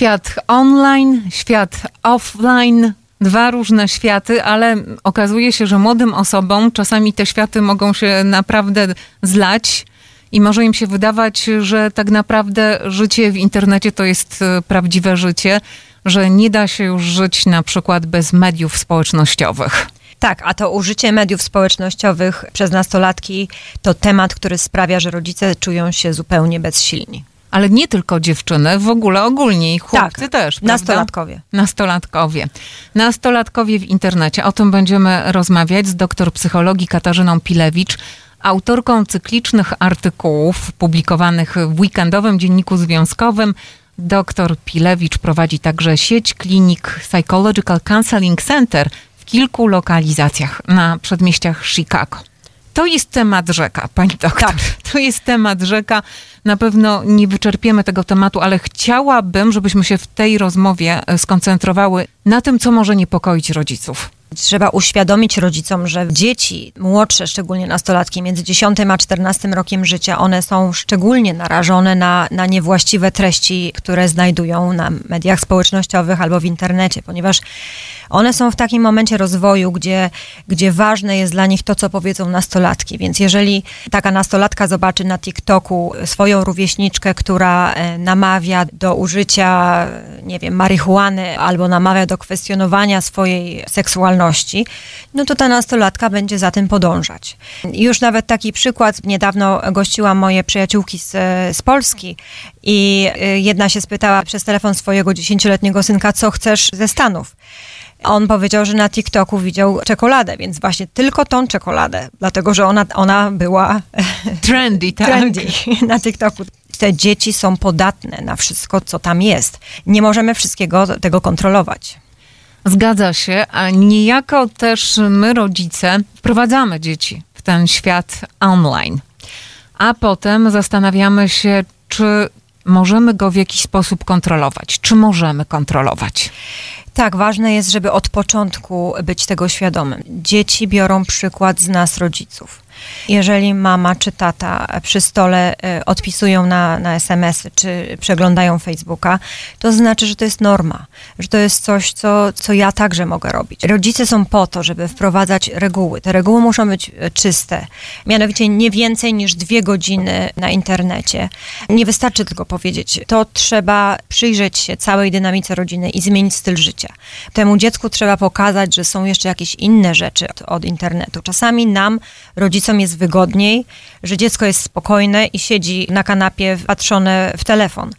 Świat online, świat offline, dwa różne światy, ale okazuje się, że młodym osobom czasami te światy mogą się naprawdę zlać. I może im się wydawać, że tak naprawdę życie w internecie to jest e, prawdziwe życie, że nie da się już żyć na przykład bez mediów społecznościowych. Tak, a to użycie mediów społecznościowych przez nastolatki to temat, który sprawia, że rodzice czują się zupełnie bezsilni. Ale nie tylko dziewczyny, w ogóle ogólnie i chłopcy Tak, też. prawda? Nastolatkowie. Nastolatkowie. Nastolatkowie w internecie. O tym będziemy rozmawiać z doktor psychologii Katarzyną Pilewicz, autorką cyklicznych artykułów publikowanych w weekendowym dzienniku związkowym. Doktor Pilewicz prowadzi także sieć klinik Psychological Counseling Center w kilku lokalizacjach na przedmieściach Chicago. To jest temat rzeka, pani doktor. Tak. To jest temat rzeka. Na pewno nie wyczerpiemy tego tematu, ale chciałabym, żebyśmy się w tej rozmowie e, skoncentrowały na tym, co może niepokoić rodziców. Trzeba uświadomić rodzicom, że dzieci młodsze, szczególnie nastolatki, między 10 a 14 rokiem życia, one są szczególnie narażone na, na niewłaściwe treści, które znajdują na mediach społecznościowych albo w internecie, ponieważ one są w takim momencie rozwoju, gdzie, gdzie ważne jest dla nich to, co powiedzą nastolatki. Więc jeżeli taka nastolatka zobaczy na TikToku swoją rówieśniczkę, która e, namawia do użycia, nie wiem, marihuany albo namawia do kwestionowania swojej seksualności, no to ta nastolatka będzie za tym podążać. Już nawet taki przykład, niedawno gościłam moje przyjaciółki z, z Polski i y, jedna się spytała przez telefon swojego dziesięcioletniego synka, co chcesz ze Stanów. On powiedział, że na TikToku widział czekoladę, więc właśnie tylko tą czekoladę, dlatego że ona, ona była Trendy, tak? trendy na TikToku. Te dzieci są podatne na wszystko, co tam jest. Nie możemy wszystkiego tego kontrolować. Zgadza się, a niejako też my, rodzice, wprowadzamy dzieci w ten świat online. A potem zastanawiamy się, czy możemy go w jakiś sposób kontrolować. Czy możemy kontrolować? Tak, ważne jest, żeby od początku być tego świadomym. Dzieci biorą przykład z nas, rodziców. Jeżeli mama czy tata przy stole e, odpisują na, na SMS-y czy przeglądają Facebooka, to znaczy, że to jest norma, że to jest coś, co, co ja także mogę robić. Rodzice są po to, żeby wprowadzać reguły. Te reguły muszą być e, czyste, mianowicie nie więcej niż dwie godziny na internecie. Nie wystarczy tylko powiedzieć, to trzeba przyjrzeć się całej dynamice rodziny i zmienić styl życia. Temu dziecku trzeba pokazać, że są jeszcze jakieś inne rzeczy od, od internetu. Czasami nam, rodzicom, jest wygodniej, że dziecko jest spokojne i siedzi na kanapie wpatrzone w telefon.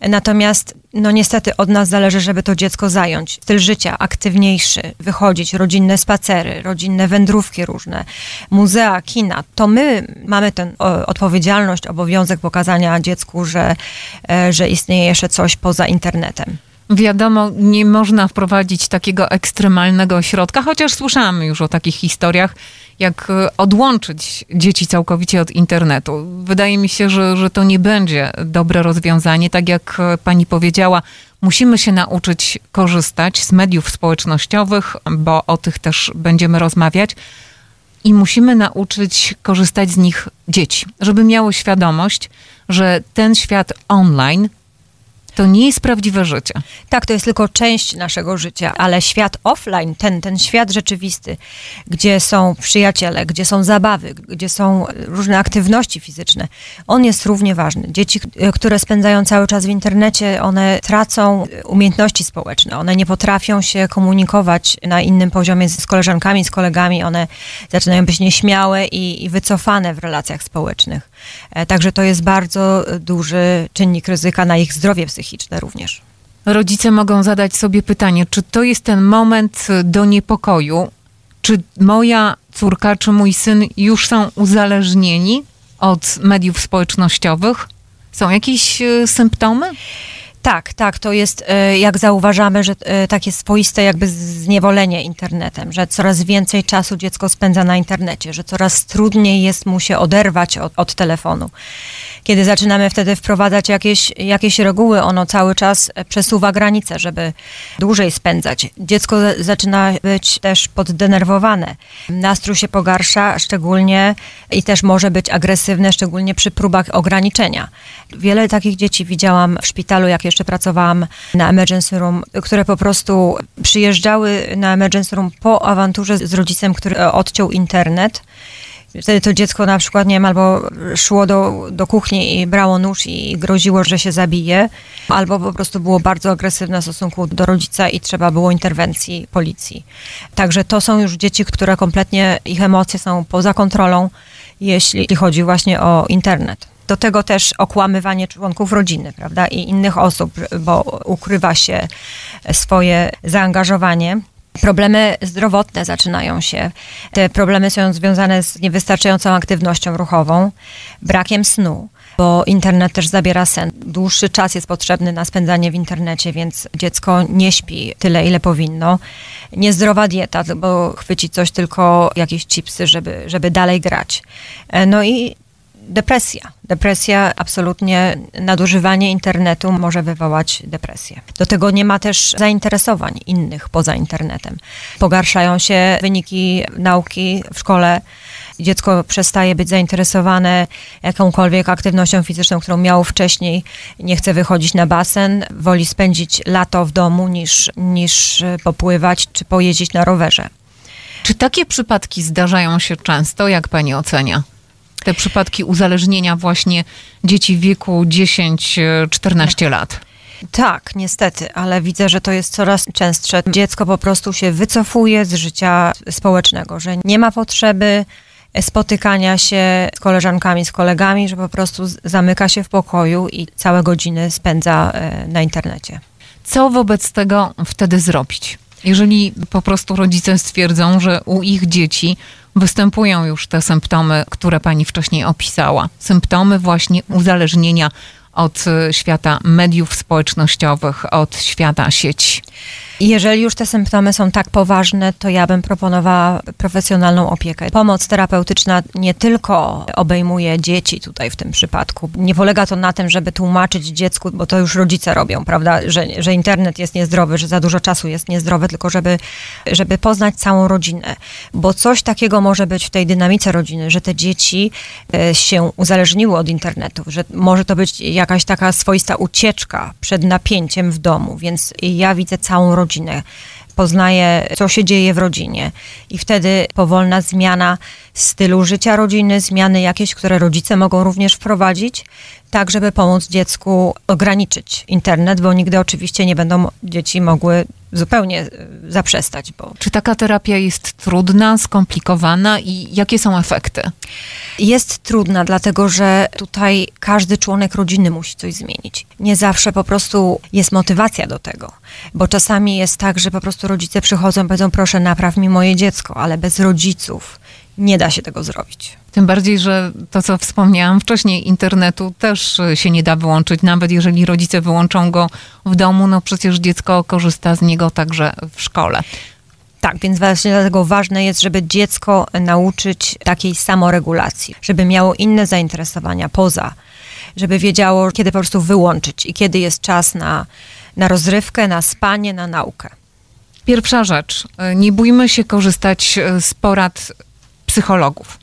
Natomiast no niestety od nas zależy, żeby to dziecko zająć. Styl życia aktywniejszy, wychodzić, rodzinne spacery, rodzinne wędrówki różne, muzea, kina. To my mamy tę odpowiedzialność, obowiązek pokazania dziecku, że, e, że istnieje jeszcze coś poza internetem. Wiadomo, nie można wprowadzić takiego ekstremalnego środka, chociaż słyszałam już o takich historiach, jak e, odłączyć dzieci całkowicie od internetu. Wydaje mi się, że, że to nie będzie dobre rozwiązanie. Tak jak e, pani powiedziała, musimy się nauczyć korzystać z mediów społecznościowych, bo o tych też będziemy rozmawiać. I musimy nauczyć korzystać z nich dzieci, żeby miały świadomość, że ten świat online to nie jest prawdziwe życie. Tak, to jest tylko część naszego życia, ale świat offline, ten, ten świat rzeczywisty, gdzie są przyjaciele, gdzie są zabawy, gdzie są różne aktywności fizyczne, on jest równie ważny. Dzieci, które spędzają cały czas w internecie, one tracą umiejętności społeczne, one nie potrafią się komunikować na innym poziomie z koleżankami, z kolegami, one zaczynają być nieśmiałe i, i wycofane w relacjach społecznych. E, Także to jest bardzo duży czynnik ryzyka na ich zdrowie psychiczne również. Rodzice mogą zadać sobie pytanie, czy to jest ten moment do niepokoju? Czy moja córka, czy mój syn już są uzależnieni od mediów społecznościowych? Są jakieś e, symptomy? Tak, tak, to jest, e, jak zauważamy, że e, takie swoiste jakby zniewolenie internetem, że coraz więcej czasu dziecko spędza na internecie, że coraz trudniej jest mu się oderwać od, od telefonu. Kiedy zaczynamy wtedy wprowadzać jakieś, jakieś reguły, ono cały czas przesuwa granice, żeby dłużej spędzać. Dziecko zaczyna być też poddenerwowane. Nastrój się pogarsza, szczególnie i też może być agresywne, szczególnie przy próbach ograniczenia. Wiele takich dzieci widziałam w szpitalu, jak jeszcze pracowałam na emergency room, które po prostu przyjeżdżały na emergency room po awanturze z rodzicem, który odciął internet Wtedy to dziecko na przykład, nie wiem, albo szło do, do kuchni i brało nóż i groziło, że się zabije, albo po prostu było bardzo agresywne w stosunku do rodzica i trzeba było interwencji policji. Także to są już dzieci, które kompletnie, ich emocje są poza kontrolą, jeśli chodzi właśnie o internet. Do tego też okłamywanie członków rodziny, prawda, i innych osób, bo ukrywa się swoje zaangażowanie. Problemy zdrowotne zaczynają się. Te problemy są związane z niewystarczającą aktywnością ruchową, brakiem snu, bo internet też zabiera sen. Dłuższy czas jest potrzebny na spędzanie w internecie, więc dziecko nie śpi tyle, ile powinno. Niezdrowa dieta, bo chwyci coś tylko jakieś chipsy, żeby, żeby dalej grać. No i depresja. Depresja, absolutnie nadużywanie internetu może wywołać depresję. Do tego nie ma też zainteresowań innych poza internetem. Pogarszają się wyniki nauki w szkole. Dziecko przestaje być zainteresowane jakąkolwiek aktywnością fizyczną, którą miało wcześniej. Nie chce wychodzić na basen, woli spędzić lato w domu niż, niż popływać czy pojeździć na rowerze. Czy takie przypadki zdarzają się często, jak pani ocenia? Te przypadki uzależnienia właśnie dzieci w wieku 10-14 lat. Tak, niestety, ale widzę, że to jest coraz częstsze. Dziecko po prostu się wycofuje z życia społecznego, że nie ma potrzeby spotykania się z koleżankami, z kolegami, że po prostu zamyka się w pokoju i całe godziny spędza e, na internecie. Co wobec tego wtedy zrobić? Jeżeli po prostu rodzice stwierdzą, że u ich dzieci występują już te symptomy, które pani wcześniej opisała. Symptomy właśnie uzależnienia od e, świata mediów społecznościowych, od świata sieci. Jeżeli już te symptomy są tak poważne, to ja bym proponowała profesjonalną opiekę. Pomoc terapeutyczna nie tylko obejmuje dzieci tutaj w tym przypadku. Nie polega to na tym, żeby tłumaczyć dziecku, bo to już rodzice robią, prawda, że, że internet jest niezdrowy, że za dużo czasu jest niezdrowy, tylko żeby, żeby poznać całą rodzinę. Bo coś takiego może być w tej dynamice rodziny, że te dzieci e, się uzależniły od internetu, że może to być jakaś taka swoista ucieczka przed napięciem w domu, więc ja widzę całą rodzinę poznaje, co się dzieje w rodzinie. I wtedy powolna zmiana stylu życia rodziny, zmiany jakieś, które rodzice mogą również wprowadzić, tak żeby pomóc dziecku ograniczyć internet, bo nigdy oczywiście nie będą dzieci mogły zupełnie e, zaprzestać. Bo... Czy taka terapia jest trudna, skomplikowana i jakie są efekty? Jest trudna, dlatego że tutaj każdy członek rodziny musi coś zmienić. Nie zawsze po prostu jest motywacja do tego, bo czasami jest tak, że po prostu rodzice przychodzą i powiedzą, proszę napraw mi moje dziecko, ale bez rodziców nie da się tego zrobić. Tym bardziej, że to, co wspomniałam wcześniej, internetu też się nie da wyłączyć. Nawet jeżeli rodzice wyłączą go w domu, no przecież dziecko korzysta z niego także w szkole. Tak, więc właśnie dlatego ważne jest, żeby dziecko nauczyć takiej samoregulacji, żeby miało inne zainteresowania poza, żeby wiedziało, kiedy po prostu wyłączyć i kiedy jest czas na, na rozrywkę, na spanie, na naukę. Pierwsza rzecz, nie bójmy się korzystać z porad psychologów.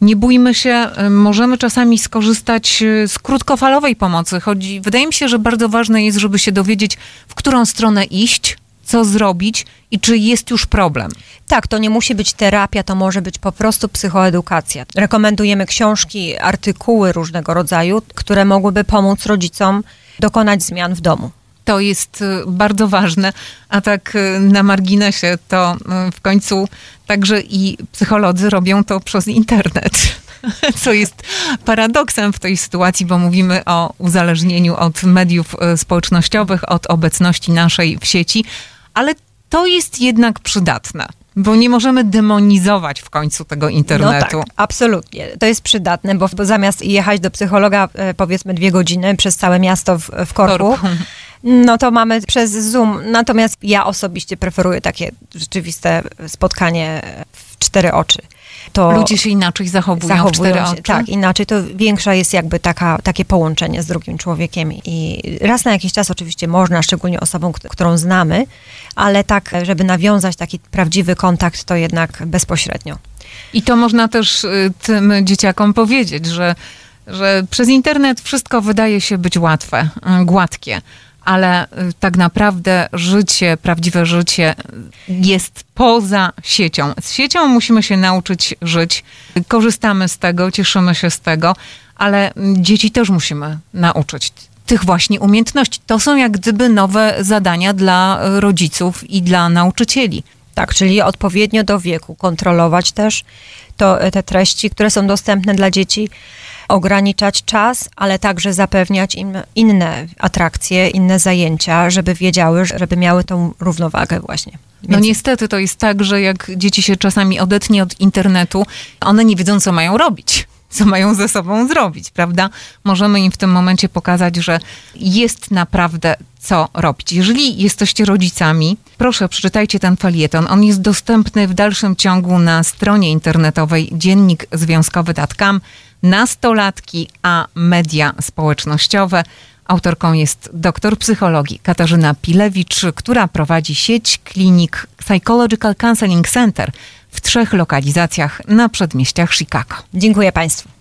Nie bójmy się, y, możemy czasami skorzystać y, z krótkofalowej pomocy. Chodzi, wydaje mi się, że bardzo ważne jest, żeby się dowiedzieć, w którą stronę iść, co zrobić i czy jest już problem. Tak, to nie musi być terapia, to może być po prostu psychoedukacja. Rekomendujemy książki, artykuły różnego rodzaju, które mogłyby pomóc rodzicom dokonać zmian w domu. To jest y, bardzo ważne, a tak y, na marginesie to y, w końcu także i psycholodzy robią to przez internet. Co jest paradoksem w tej sytuacji, bo mówimy o uzależnieniu od mediów społecznościowych, od obecności naszej w sieci, ale to jest jednak przydatne. Bo nie możemy demonizować w końcu tego internetu. No tak, absolutnie. To jest przydatne, bo, bo zamiast jechać do psychologa e, powiedzmy dwie godziny przez całe miasto w, w korku, korku no to mamy przez Zoom. Natomiast ja osobiście preferuję takie rzeczywiste spotkanie w cztery oczy. to Ludzie się inaczej zachowują, w cztery zachowują się, oczy. tak, inaczej to większa jest jakby taka, takie połączenie z drugim człowiekiem i raz na jakiś czas oczywiście można, szczególnie osobą, którą znamy, ale tak, żeby nawiązać taki prawdziwy kontakt, to jednak bezpośrednio. I to można też y, tym dzieciakom powiedzieć, że, że przez internet wszystko wydaje się być łatwe, y, gładkie, ale y, tak naprawdę życie, prawdziwe życie jest poza siecią. Z siecią musimy się nauczyć żyć. Korzystamy z tego, cieszymy się z tego, ale mm, dzieci też musimy nauczyć tych właśnie umiejętności. To są jak gdyby nowe zadania dla y, rodziców i dla nauczycieli. Tak, czyli odpowiednio do wieku kontrolować też to, te treści, które są dostępne dla dzieci, ograniczać czas, ale także zapewniać im inne atrakcje, inne zajęcia, żeby wiedziały, żeby miały tą równowagę właśnie. No Więc- niestety to jest tak, że jak dzieci się czasami odetnie od internetu, one nie wiedzą, co mają robić, co mają ze sobą zrobić, prawda? Możemy im w tym momencie pokazać, że jest naprawdę co robić. Jeżeli jesteście rodzicami, proszę przeczytajcie ten felieton. On jest dostępny w dalszym ciągu na stronie internetowej dziennikzwiązkowy.com, nastolatki, a media społecznościowe. Autorką jest doktor psychologii Katarzyna Pilewicz, która prowadzi sieć klinik Psychological Counseling Center w trzech lokalizacjach na przedmieściach Chicago. Dziękuję Państwu.